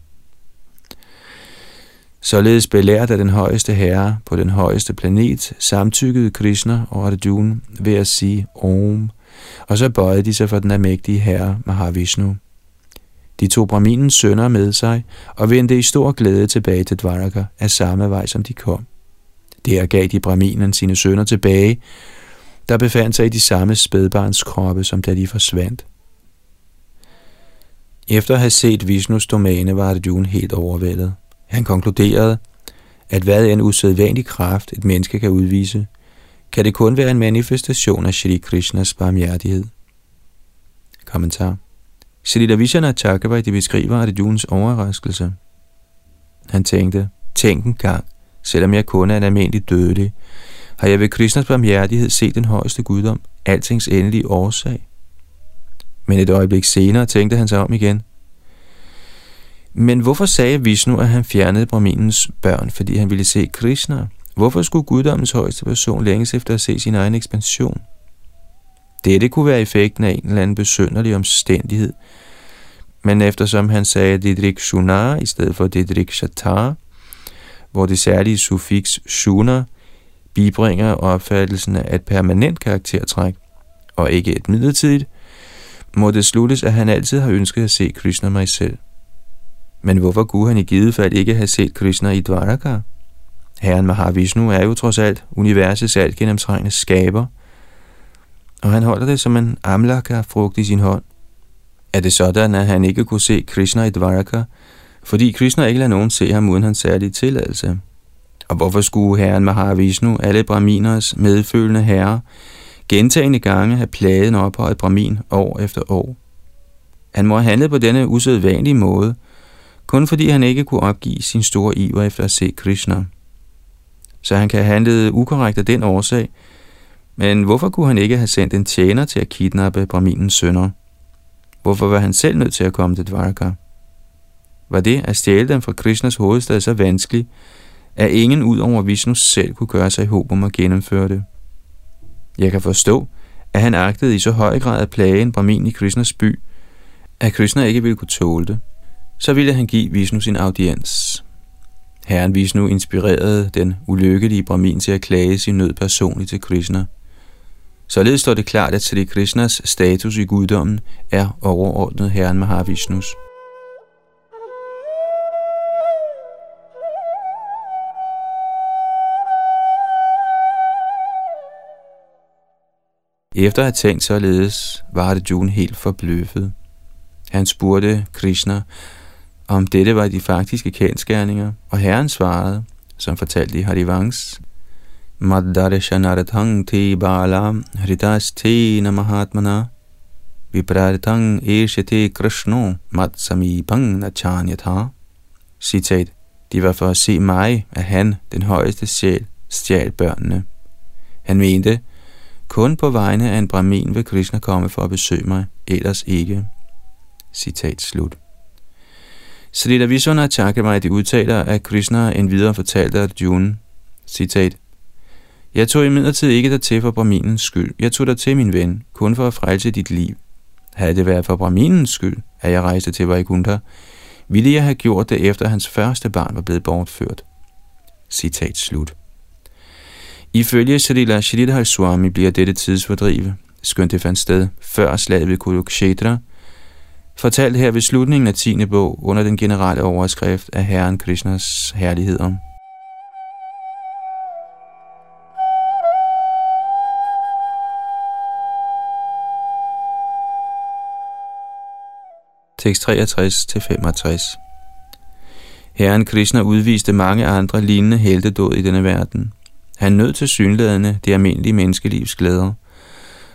Således belært af den højeste herre på den højeste planet, samtykkede Krishna og Arjuna ved at sige Om, og så bøjede de sig for den almægtige herre Mahavishnu. De tog Brahminens sønner med sig og vendte i stor glæde tilbage til Dvaraka af samme vej, som de kom. Der gav de Brahminen sine sønner tilbage, der befandt sig i de samme spædbarns kroppe, som da de forsvandt. Efter at have set Vishnus domæne, var Arjuna helt overvældet. Han konkluderede, at hvad en usædvanlig kraft, et menneske kan udvise, kan det kun være en manifestation af Shri Krishnas barmhjertighed. Kommentar Sri Vishana det beskriver Arjuns overraskelse. Han tænkte, tænk en gang, selvom jeg kun er en almindelig dødelig, har jeg ved Krishnas barmhjertighed set den højeste guddom, altings endelige årsag. Men et øjeblik senere tænkte han sig om igen. Men hvorfor sagde Vishnu, at han fjernede Brahminens børn, fordi han ville se Krishna? Hvorfor skulle guddommens højeste person længes efter at se sin egen ekspansion? Dette kunne være effekten af en eller anden besønderlig omstændighed, men eftersom han sagde Didrik Shunar i stedet for Didrik Shatar, hvor det særlige suffix Shunar bibringer opfattelsen af et permanent karaktertræk, og ikke et midlertidigt, må det sluttes, at han altid har ønsket at se Krishna mig selv. Men hvorfor kunne han i givet fald ikke have set Krishna i Dvaraka? Herren Mahavishnu er jo trods alt universets alt gennemtrængende skaber, og han holder det som en amlaka-frugt i sin hånd. Er det sådan, at han ikke kunne se Krishna i Dvaraka, fordi Krishna ikke lader nogen se ham uden hans særlige tilladelse? Og hvorfor skulle herren Mahavishnu, alle brahminers medfølende herre, gentagende gange have plaget en ophøjet brahmin år efter år? Han må have handlet på denne usædvanlige måde, kun fordi han ikke kunne opgive sin store iver efter at se Krishna. Så han kan have handlet ukorrekt af den årsag, men hvorfor kunne han ikke have sendt en tjener til at kidnappe Brahminens sønner? Hvorfor var han selv nødt til at komme til Dvaraka? Var det at stjæle dem fra Krishnas hovedstad så vanskeligt, at ingen ud over Vishnu selv kunne gøre sig i håb om at gennemføre det? Jeg kan forstå, at han agtede i så høj grad at plage en Brahmin i Krishnas by, at Krishna ikke ville kunne tåle det. Så ville han give Vishnu sin audiens. Herren Vishnu inspirerede den ulykkelige Brahmin til at klage sin nød personligt til Krishna – Således står det klart, at Sri Krishnas status i guddommen er overordnet Herren Mahavishnus. Efter at have tænkt således, var det June helt forbløffet. Han spurgte Krishna, om dette var de faktiske kendskærninger, og herren svarede, som fortalte i Harivans, Maddarishanarathang te bala hridas te namahatmana vipraritang eshate krishno matsamipang nachanyatha. Citat. De var for at se mig, at han, den højeste sjæl, stjal børnene. Han mente, kun på vegne af en brahmin vil Krishna komme for at besøge mig, ellers ikke. Citat slut. Srila Vishwana Chakravarti udtaler, at Krishna endvidere fortalte Arjuna, citat, Jeg tog imidlertid ikke der til for Brahminens skyld. Jeg tog dig til min ven, kun for at frelse dit liv. Havde det været for Brahminens skyld, at jeg rejste til Vaikuntha, ville jeg have gjort det efter hans første barn var blevet bortført. Citat slut. Ifølge Srila Shridhar Swami bliver dette tidsfordrive, skønt det fandt sted før slaget ved Kurukshetra, fortalt her ved slutningen af 10. bog under den generelle overskrift af Herren Krishnas herligheder. Tekst 63-65 Herren Krishna udviste mange andre lignende heltedåd i denne verden. Han nød til synlædende det almindelige menneskelivs glæder,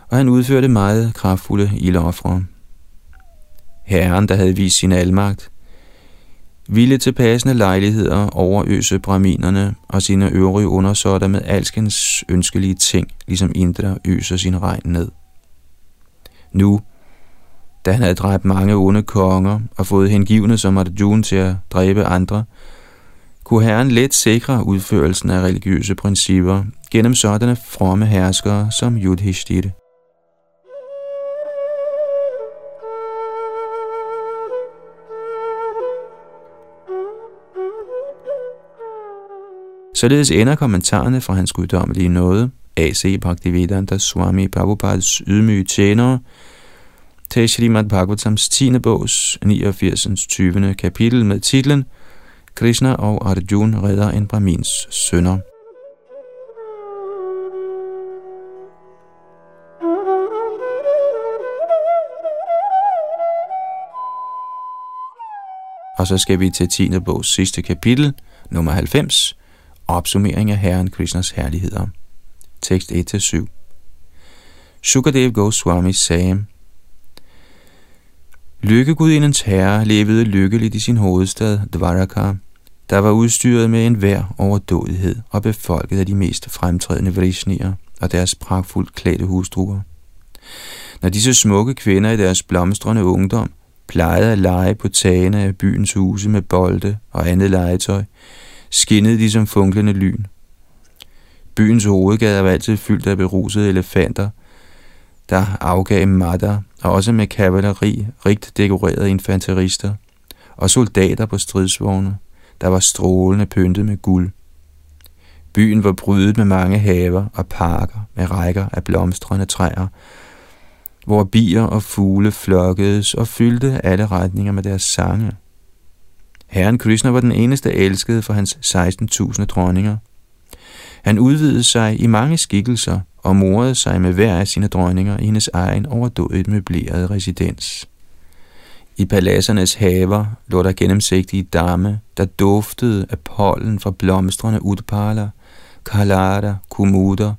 og han udførte meget kraftfulde ildoffre. Herren, der havde vist sin almagt, ville til passende lejligheder overøse braminerne og sine øvrige undersåtter med alskens ønskelige ting, ligesom Indra øser sin regn ned. Nu, da han havde dræbt mange onde konger og fået hengivne som Arjuna til at dræbe andre, kunne herren let sikre udførelsen af religiøse principper gennem sådanne fromme herskere som Yudhishthira. Således ender kommentarerne fra hans guddommelige nåde, A.C. Bhaktivedanta Swami Prabhupads ydmyge tjenere, til Srimad Bhagavatams 10. bogs 89. 20. kapitel med titlen Krishna og Arjuna redder en brahmins sønder. Og så skal vi til 10. bogs sidste kapitel, nummer 90, opsummering af Herren Krishnas herligheder. Tekst 1-7. Sukadev Goswami sagde, Lykkegudindens herre levede lykkeligt i sin hovedstad, Dvaraka, der var udstyret med en vær overdådighed og befolket af de mest fremtrædende vrishnier og deres pragtfuldt klædte hustruer. Når disse smukke kvinder i deres blomstrende ungdom plejede at lege på tagene af byens huse med bolde og andet legetøj, skinnede de som funklende lyn. Byens hovedgade var altid fyldt af berusede elefanter, der afgav matter, og også med kavaleri, rigt dekorerede infanterister, og soldater på stridsvogne, der var strålende pyntet med guld. Byen var brydet med mange haver og parker med rækker af blomstrende træer, hvor bier og fugle flokkedes og fyldte alle retninger med deres sange. Herren Krishna var den eneste elskede for hans 16.000 dronninger. Han udvidede sig i mange skikkelser og morede sig med hver af sine dronninger i hendes egen overdådigt møblerede residens. I paladsernes haver lå der gennemsigtige damme, der duftede af pollen fra blomstrende udparler, kalada, kumuder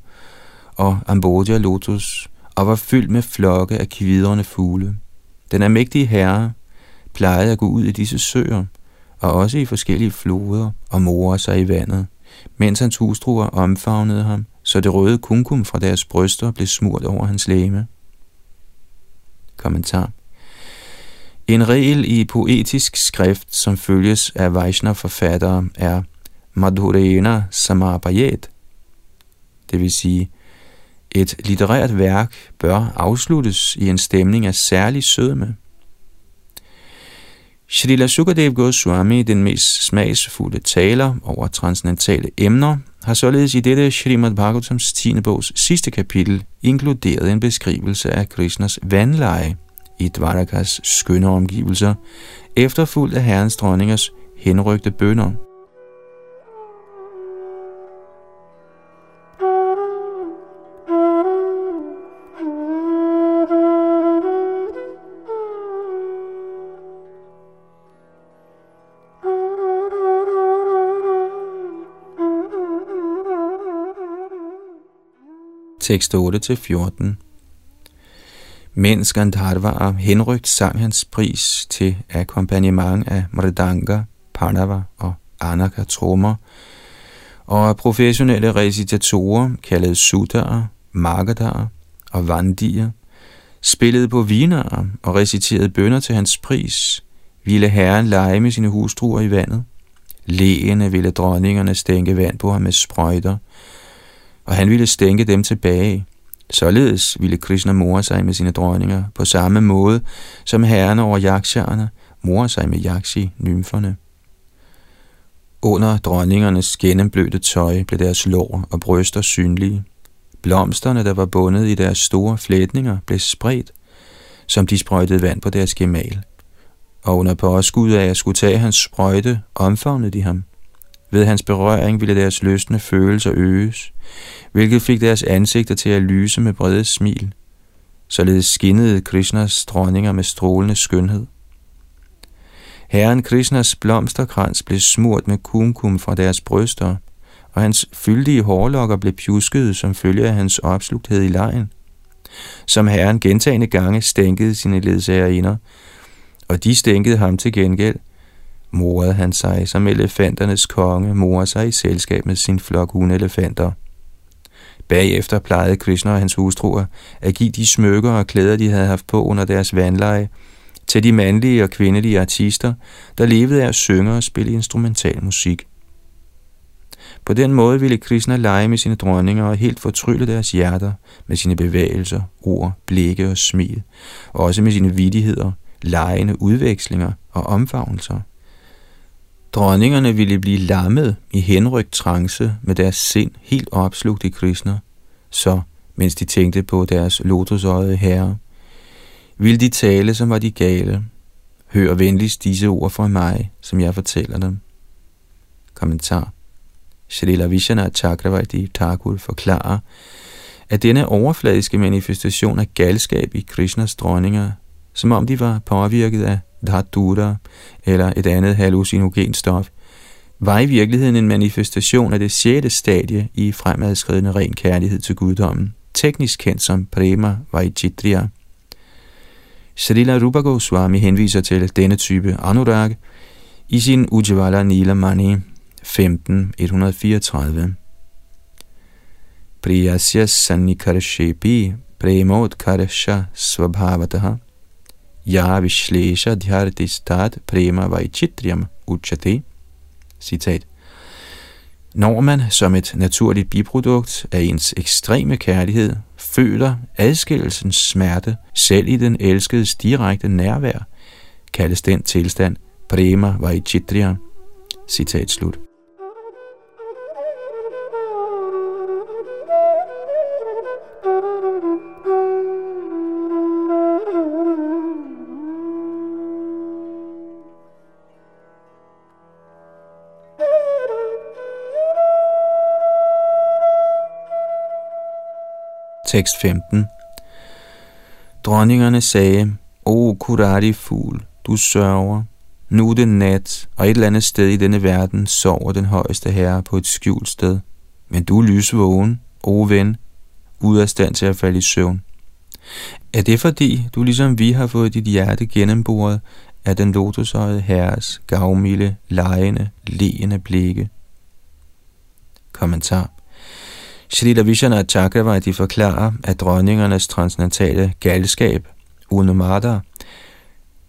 og ambodia lotus, og var fyldt med flokke af kvidrende fugle. Den almægtige herre plejede at gå ud i disse søer, og også i forskellige floder og morer sig i vandet, mens hans hustruer omfavnede ham, så det røde kunkum fra deres bryster blev smurt over hans læme. Kommentar En regel i poetisk skrift, som følges af Vaishnav-forfattere, er Madhurena Samapayet, det vil sige, et litterært værk bør afsluttes i en stemning af særlig sødme. Srila Sukadev Goswami, den mest smagsfulde taler over transcendentale emner, har således i dette Srimad Bhagavatams 10. bogs sidste kapitel inkluderet en beskrivelse af Krishnas vandleje i Dvarakas skønne omgivelser, efterfulgt af herrens dronningers henrygte bønder. Tekst 8-14 Mens Gandharva henrygt sang hans pris til akkompagnement af Mridanga, Panava og Anaka trommer, og professionelle recitatorer, kaldet Sudar, Magadar og Vandier, spillede på viner og reciterede bønder til hans pris, ville herren lege med sine hustruer i vandet. Lægene ville dronningerne stænke vand på ham med sprøjter, og han ville stænke dem tilbage. Således ville Krishna more sig med sine dronninger på samme måde, som herrerne over yaksharerne morer sig med yakshi-nymferne. Under dronningernes gennemblødte tøj blev deres lår og bryster synlige. Blomsterne, der var bundet i deres store flætninger, blev spredt, som de sprøjtede vand på deres gemal. Og under påskud af at skulle tage hans sprøjte, omfavnede de ham. Ved hans berøring ville deres løsne følelser øges, hvilket fik deres ansigter til at lyse med brede smil. Således skinnede Krishnas dronninger med strålende skønhed. Herren Krishnas blomsterkrans blev smurt med kumkum fra deres bryster, og hans fyldige hårlokker blev pjuskede som følge af hans opslugthed i lejen. Som herren gentagende gange stænkede sine ledsagerinder, og de stænkede ham til gengæld, morede han sig, som elefanternes konge morer sig i selskab med sin flok hundelefanter. Bagefter plejede Krishna og hans hustruer at give de smykker og klæder, de havde haft på under deres vandleje, til de mandlige og kvindelige artister, der levede af at synge og spille instrumental musik. På den måde ville Krishna lege med sine dronninger og helt fortrylle deres hjerter med sine bevægelser, ord, blikke og smil, og også med sine vidigheder, lejende udvekslinger og omfavnelser. Dronningerne ville blive lammet i henrygt trance med deres sind helt opslugt i Krishna, så mens de tænkte på deres lotusøjede herre, ville de tale, som var de gale. Hør venligst disse ord fra mig, som jeg fortæller dem. Kommentar Srila Vishana Chakravarti Thakur forklarer, at denne overfladiske manifestation af galskab i Krishnas dronninger, som om de var påvirket af dhatura eller et andet hallucinogen stof, var i virkeligheden en manifestation af det sjette stadie i fremadskridende ren kærlighed til guddommen, teknisk kendt som Prema Vaichitriya. Srila Rupa Goswami henviser til denne type anurag i sin Ujjvala Nilamani 15.134. Priyasya Sanikarshepi Premodkarsha Svabhavataha Ya Vishlesha Dhyartistat Prema Vaichitriam Uchate. Citat. Når man som et naturligt biprodukt af ens ekstreme kærlighed føler adskillelsens smerte selv i den elskedes direkte nærvær, kaldes den tilstand Prema Vaichitriya. Citat slut. Tekst 15 Dronningerne sagde, O kurari fugl, du sørger. Nu er det nat, og et eller andet sted i denne verden sover den højeste herre på et skjult sted. Men du er lysvågen, o ven, ude af stand til at falde i søvn. Er det fordi, du ligesom vi har fået dit hjerte gennemboret af den lotusøjede herres gavmilde, lejende, leende blikke? Kommentar Shrita Vishana Chakravarti forklarer, at dronningernes transcendentale galskab, Unumada,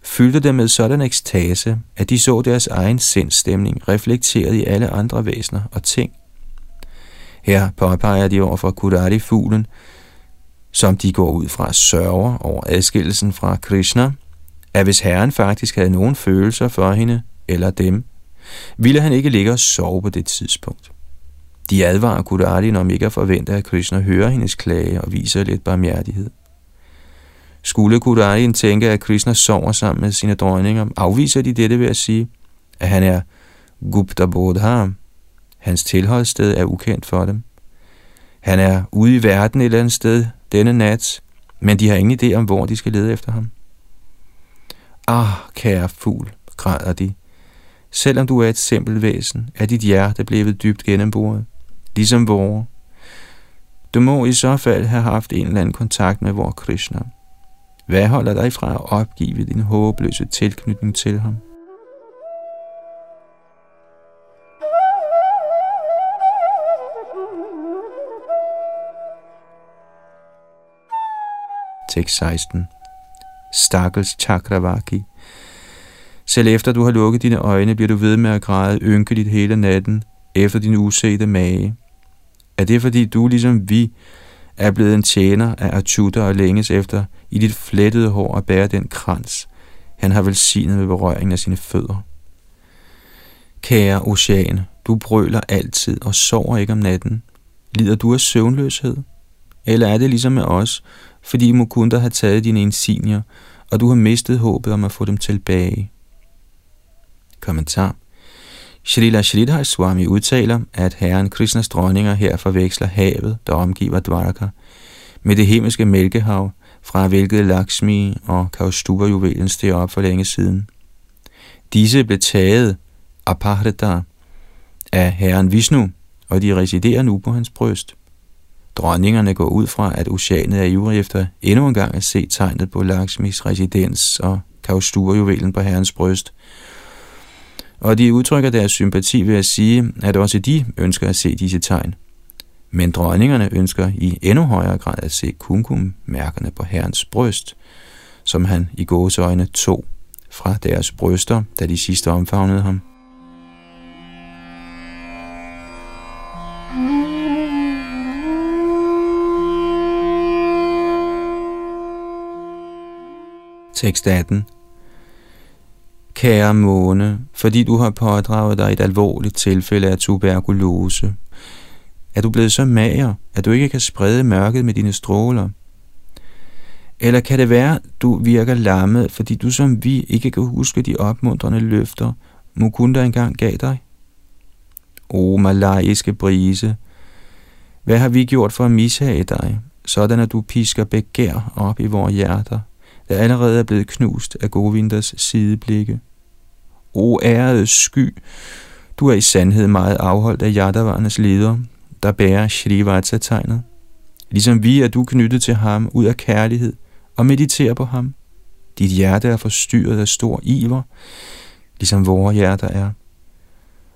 fyldte dem med sådan ekstase, at de så deres egen sindstemning reflekteret i alle andre væsener og ting. Her påpeger de over for Kudari-fuglen, som de går ud fra sørger over adskillelsen fra Krishna, at hvis Herren faktisk havde nogen følelser for hende eller dem, ville han ikke ligge og sove på det tidspunkt. De advarer Kudari om ikke at forvente, at Krishna hører hendes klage og viser lidt barmhjertighed. Skulle Kudari tænke, at Krishna sover sammen med sine dronninger, afviser de dette ved at sige, at han er Gupta Bodham. Hans tilholdssted er ukendt for dem. Han er ude i verden et eller andet sted denne nat, men de har ingen idé om, hvor de skal lede efter ham. Ah, kære fugl, græder de. Selvom du er et simpelt væsen, er dit hjerte blevet dybt gennemboret ligesom vore. Du må i så fald have haft en eller anden kontakt med vor Krishna. Hvad holder dig fra at opgive din håbløse tilknytning til ham? Tekst 16 Stakkels Chakravaki. Selv efter du har lukket dine øjne, bliver du ved med at græde ynkeligt hele natten efter din usete mage. Er det fordi du, ligesom vi, er blevet en tjener af Achuta og længes efter i dit flettede hår at bære den krans, han har velsignet ved berøringen af sine fødder? Kære ocean, du brøler altid og sover ikke om natten. Lider du af søvnløshed? Eller er det ligesom med os, fordi Mukunda har taget dine insignier, og du har mistet håbet om at få dem tilbage? Kommentar Srila Sridhar Swami udtaler, at herren Krishnas dronninger her forveksler havet, der omgiver Dvaraka, med det himmelske mælkehav, fra hvilket Lakshmi og Kaustuba-juvelen steg op for længe siden. Disse blev taget aparta af herren Vishnu, og de residerer nu på hans bryst. Dronningerne går ud fra, at oceanet er ivrig efter endnu en gang at se tegnet på Lakshmis residens og Kaustuba-juvelen på herrens bryst, og de udtrykker deres sympati ved at sige, at også de ønsker at se disse tegn. Men dronningerne ønsker i endnu højere grad at se kumkum-mærkerne på herrens bryst, som han i gåseøjne tog fra deres bryster, da de sidste omfavnede ham. Tekst 18 Kære måne, fordi du har pådraget dig et alvorligt tilfælde af tuberkulose, er du blevet så mager, at du ikke kan sprede mørket med dine stråler? Eller kan det være, du virker lammet, fordi du som vi ikke kan huske de opmuntrende løfter, Mukunda engang gav dig? O malajiske brise, hvad har vi gjort for at mishage dig, sådan at du pisker begær op i vores hjerter, der allerede er blevet knust af Govinders sideblikke? O ærede sky, du er i sandhed meget afholdt af Yadavarnes leder, der bærer Shrivatsa-tegnet. Ligesom vi er du knyttet til ham ud af kærlighed og mediterer på ham. Dit hjerte er forstyrret af stor iver, ligesom vores hjerter er.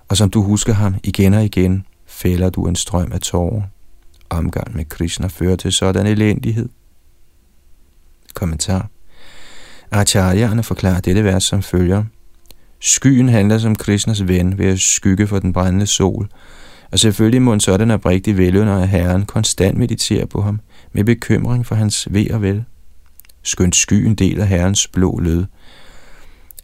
Og som du husker ham igen og igen, fælder du en strøm af tårer. Omgang med Krishna fører til sådan elendighed. Kommentar. Acharya'erne forklarer dette vers som følger – Skyen handler som Krishnas ven ved at skygge for den brændende sol, og selvfølgelig må en sådan oprigtig velunder af Herren konstant meditere på ham med bekymring for hans ved og vel. Skønt skyen deler Herrens blå lød,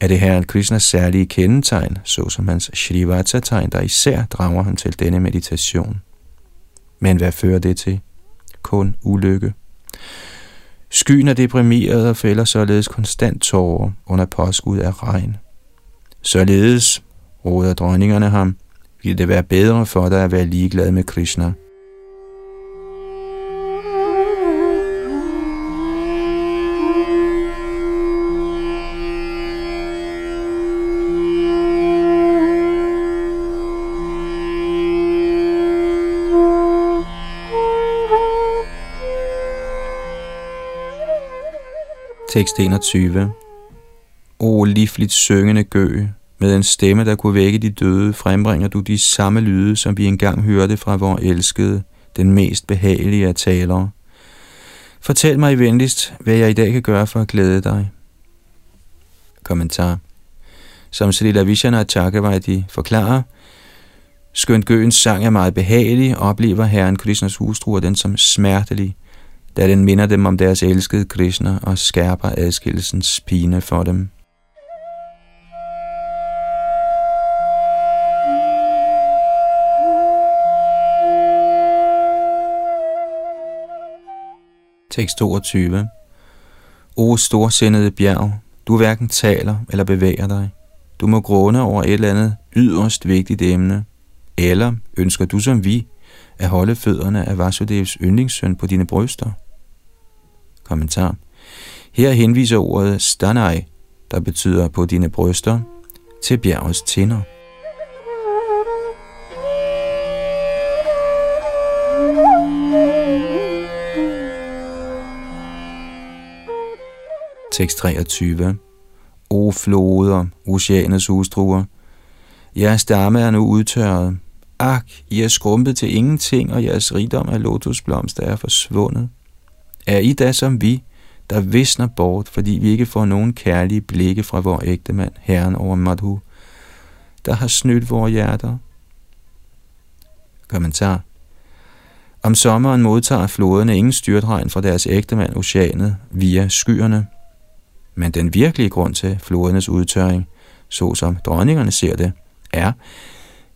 er det Herren Krishnas særlige kendetegn, såsom hans Shrivata-tegn, der især drager ham til denne meditation. Men hvad fører det til? Kun ulykke. Skyen er deprimeret og fælder således konstant tårer under påskud af regn. Således råder dronningerne ham, vil det være bedre for dig at være ligeglad med Krishna. Tekst 21 O livligt syngende gø, med en stemme, der kunne vække de døde, frembringer du de samme lyde, som vi engang hørte fra vor elskede, den mest behagelige af talere. Fortæl mig venligst, hvad jeg i dag kan gøre for at glæde dig. Kommentar. Som Srila Vishana Chakravarti forklarer, skønt gøens sang er meget behagelig, oplever herren Krishnas hustru den som smertelig, da den minder dem om deres elskede Krishna og skærper adskillelsens pine for dem. Tekst 22. O storsindede bjerg, du hverken taler eller bevæger dig. Du må gråne over et eller andet yderst vigtigt emne. Eller ønsker du som vi at holde fødderne af Vasudevs yndlingssøn på dine bryster? Kommentar. Her henviser ordet stanai, der betyder på dine bryster, til bjergets tinder. Tekst 23. O floder, oceanets hustruer, jeres stamme er nu udtørret. Ak, I er skrumpet til ingenting, og jeres rigdom af lotusblomster er forsvundet. Er I da som vi, der visner bort, fordi vi ikke får nogen kærlige blikke fra vor ægte mand, Herren over Madhu, der har snydt vores hjerter? Kommentar Om sommeren modtager floderne ingen styrtregn fra deres ægtemand oceanet via skyerne. Men den virkelige grund til flodernes udtørring, så som dronningerne ser det, er,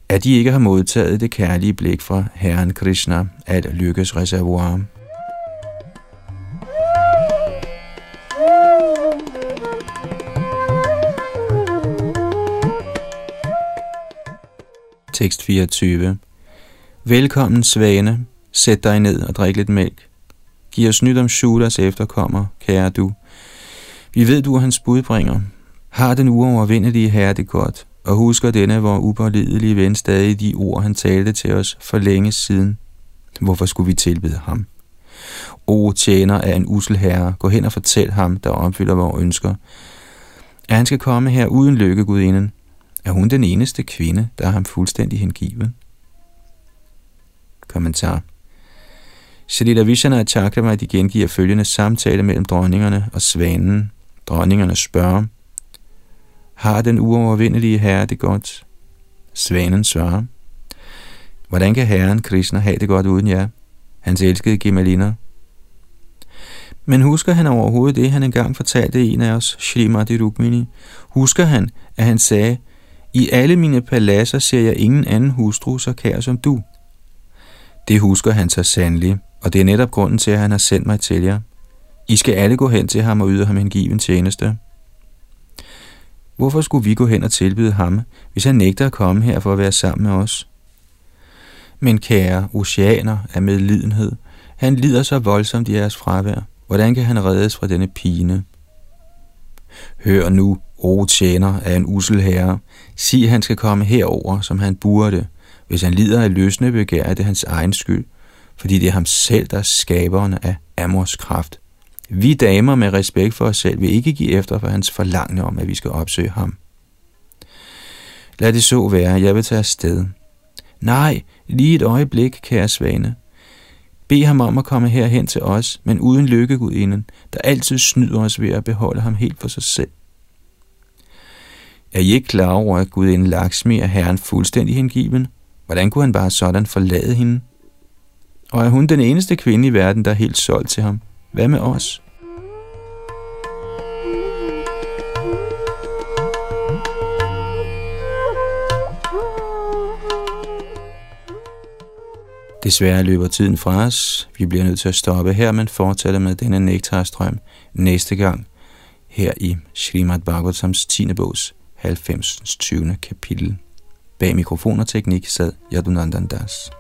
at de ikke har modtaget det kærlige blik fra Herren Krishna, at lykkes reservoir. Tekst 24 Velkommen, svane. Sæt dig ned og drik lidt mælk. Giv os nyt om Shudas efterkommer, kære du. Vi ved, du er hans budbringer. Har den uovervindelige herre det godt, og husker denne vor upålidelige ven stadig de ord, han talte til os for længe siden. Hvorfor skulle vi tilbede ham? O tjener af en usel herre, gå hen og fortæl ham, der opfylder vores ønsker, at han skal komme her uden lykke, gudinden. Er hun den eneste kvinde, der er ham fuldstændig hengiven? Kommentar Shalila Vishana Chakravarti gengiver følgende samtale mellem dronningerne og svanen. Dronningerne spørger, har den uovervindelige herre det godt? Svanen svarer, hvordan kan herren Krishna have det godt uden jer? Hans elskede Gemalina. Men husker han overhovedet det, han engang fortalte en af os, Shrimati Rukmini? Husker han, at han sagde, i alle mine paladser ser jeg ingen anden hustru så kær som du. Det husker han så sandelig, og det er netop grunden til, at han har sendt mig til jer. I skal alle gå hen til ham og yde ham en given tjeneste. Hvorfor skulle vi gå hen og tilbyde ham, hvis han nægter at komme her for at være sammen med os? Men kære oceaner af medlidenhed, han lider så voldsomt i jeres fravær. Hvordan kan han reddes fra denne pine? Hør nu, o tjener af en usel herre, sig, han skal komme herover, som han burde. Hvis han lider af løsne begær, er det hans egen skyld, fordi det er ham selv, der er skaberen af Amors kraft. Vi damer med respekt for os selv vil ikke give efter for hans forlangende om, at vi skal opsøge ham. Lad det så være, jeg vil tage afsted. Nej, lige et øjeblik, kære svane. Bed ham om at komme herhen til os, men uden lykkegudinden, der altid snyder os ved at beholde ham helt for sig selv. Er I ikke klar over, at gudinden Lakshmi er herren fuldstændig hengiven? Hvordan kunne han bare sådan forlade hende? Og er hun den eneste kvinde i verden, der er helt solgt til ham? Hvad med os? Desværre løber tiden fra os. Vi bliver nødt til at stoppe her, men fortsætter med denne nektarstrøm næste gang her i Srimad Bhagavatams 10. bogs 90. 20. kapitel. Bag mikrofon og teknik sad Yadunandan Das.